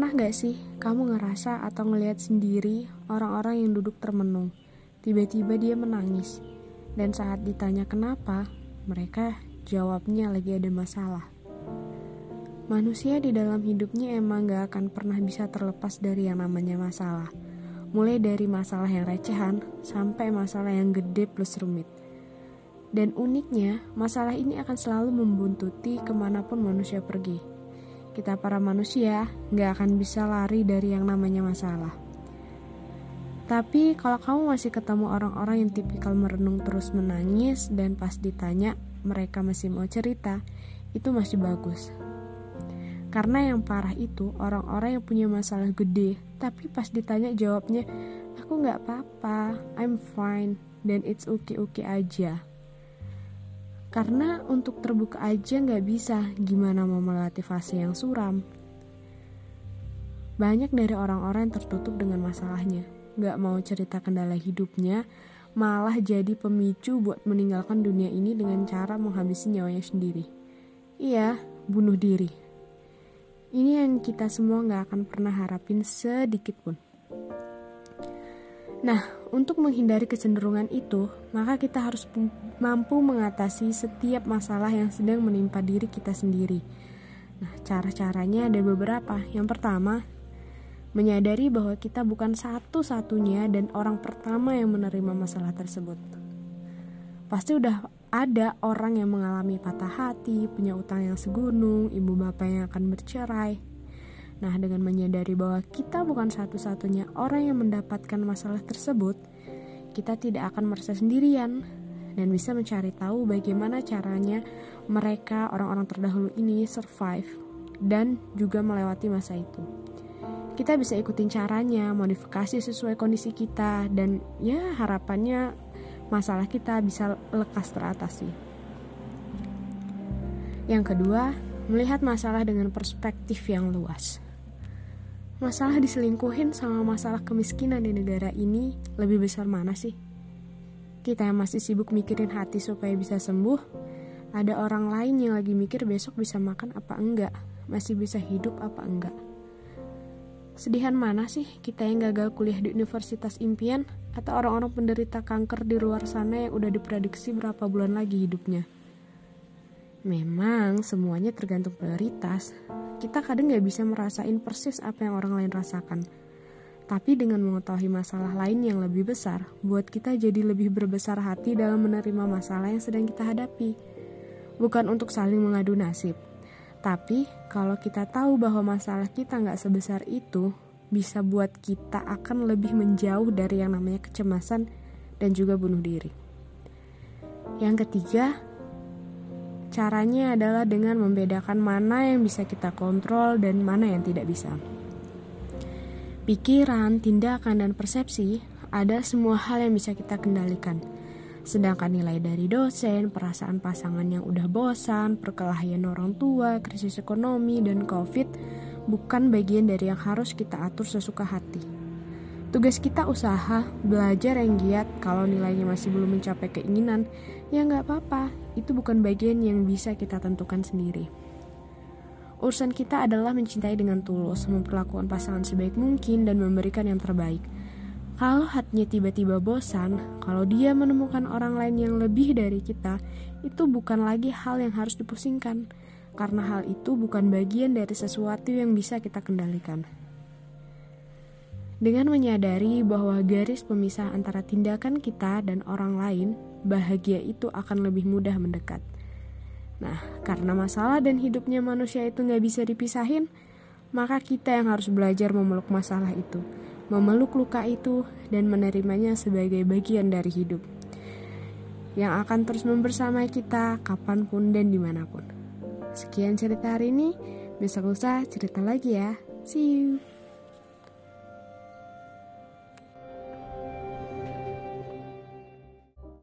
Pernah gak sih kamu ngerasa atau ngelihat sendiri orang-orang yang duduk termenung? Tiba-tiba dia menangis. Dan saat ditanya kenapa, mereka jawabnya lagi ada masalah. Manusia di dalam hidupnya emang gak akan pernah bisa terlepas dari yang namanya masalah. Mulai dari masalah yang recehan sampai masalah yang gede plus rumit. Dan uniknya, masalah ini akan selalu membuntuti ke mana pun manusia pergi kita para manusia nggak akan bisa lari dari yang namanya masalah. Tapi kalau kamu masih ketemu orang-orang yang tipikal merenung terus menangis dan pas ditanya mereka masih mau cerita, itu masih bagus. Karena yang parah itu orang-orang yang punya masalah gede, tapi pas ditanya jawabnya, aku nggak apa-apa, I'm fine, dan it's okay-okay aja. Karena untuk terbuka aja nggak bisa, gimana mau melewati fase yang suram. Banyak dari orang-orang yang tertutup dengan masalahnya, nggak mau cerita kendala hidupnya, malah jadi pemicu buat meninggalkan dunia ini dengan cara menghabisi nyawanya sendiri. Iya, bunuh diri. Ini yang kita semua nggak akan pernah harapin sedikit pun. Nah, untuk menghindari kecenderungan itu, maka kita harus mampu mengatasi setiap masalah yang sedang menimpa diri kita sendiri. Nah, cara-caranya ada beberapa. Yang pertama, menyadari bahwa kita bukan satu-satunya dan orang pertama yang menerima masalah tersebut. Pasti udah ada orang yang mengalami patah hati, punya utang yang segunung, ibu bapak yang akan bercerai, Nah, dengan menyadari bahwa kita bukan satu-satunya orang yang mendapatkan masalah tersebut, kita tidak akan merasa sendirian dan bisa mencari tahu bagaimana caranya mereka orang-orang terdahulu ini survive dan juga melewati masa itu. Kita bisa ikutin caranya, modifikasi sesuai kondisi kita dan ya harapannya masalah kita bisa lekas teratasi. Yang kedua, melihat masalah dengan perspektif yang luas. Masalah diselingkuhin sama masalah kemiskinan di negara ini lebih besar mana sih? Kita yang masih sibuk mikirin hati supaya bisa sembuh, ada orang lain yang lagi mikir besok bisa makan apa enggak, masih bisa hidup apa enggak. Sedihan mana sih kita yang gagal kuliah di universitas impian atau orang-orang penderita kanker di luar sana yang udah diprediksi berapa bulan lagi hidupnya? Memang semuanya tergantung prioritas, kita kadang nggak bisa merasain persis apa yang orang lain rasakan. Tapi dengan mengetahui masalah lain yang lebih besar, buat kita jadi lebih berbesar hati dalam menerima masalah yang sedang kita hadapi. Bukan untuk saling mengadu nasib, tapi kalau kita tahu bahwa masalah kita nggak sebesar itu, bisa buat kita akan lebih menjauh dari yang namanya kecemasan dan juga bunuh diri. Yang ketiga, Caranya adalah dengan membedakan mana yang bisa kita kontrol dan mana yang tidak bisa. Pikiran, tindakan, dan persepsi ada semua hal yang bisa kita kendalikan. Sedangkan nilai dari dosen, perasaan pasangan yang udah bosan, perkelahian orang tua, krisis ekonomi, dan COVID bukan bagian dari yang harus kita atur sesuka hati. Tugas kita usaha, belajar yang giat, kalau nilainya masih belum mencapai keinginan, ya nggak apa-apa, itu bukan bagian yang bisa kita tentukan sendiri. Urusan kita adalah mencintai dengan tulus, memperlakukan pasangan sebaik mungkin, dan memberikan yang terbaik. Kalau hatinya tiba-tiba bosan, kalau dia menemukan orang lain yang lebih dari kita, itu bukan lagi hal yang harus dipusingkan, karena hal itu bukan bagian dari sesuatu yang bisa kita kendalikan. Dengan menyadari bahwa garis pemisah antara tindakan kita dan orang lain, bahagia itu akan lebih mudah mendekat. Nah, karena masalah dan hidupnya manusia itu nggak bisa dipisahin, maka kita yang harus belajar memeluk masalah itu, memeluk luka itu, dan menerimanya sebagai bagian dari hidup. Yang akan terus membersamai kita kapan pun dan di mana pun. Sekian cerita hari ini, besok lusa cerita lagi ya. See you.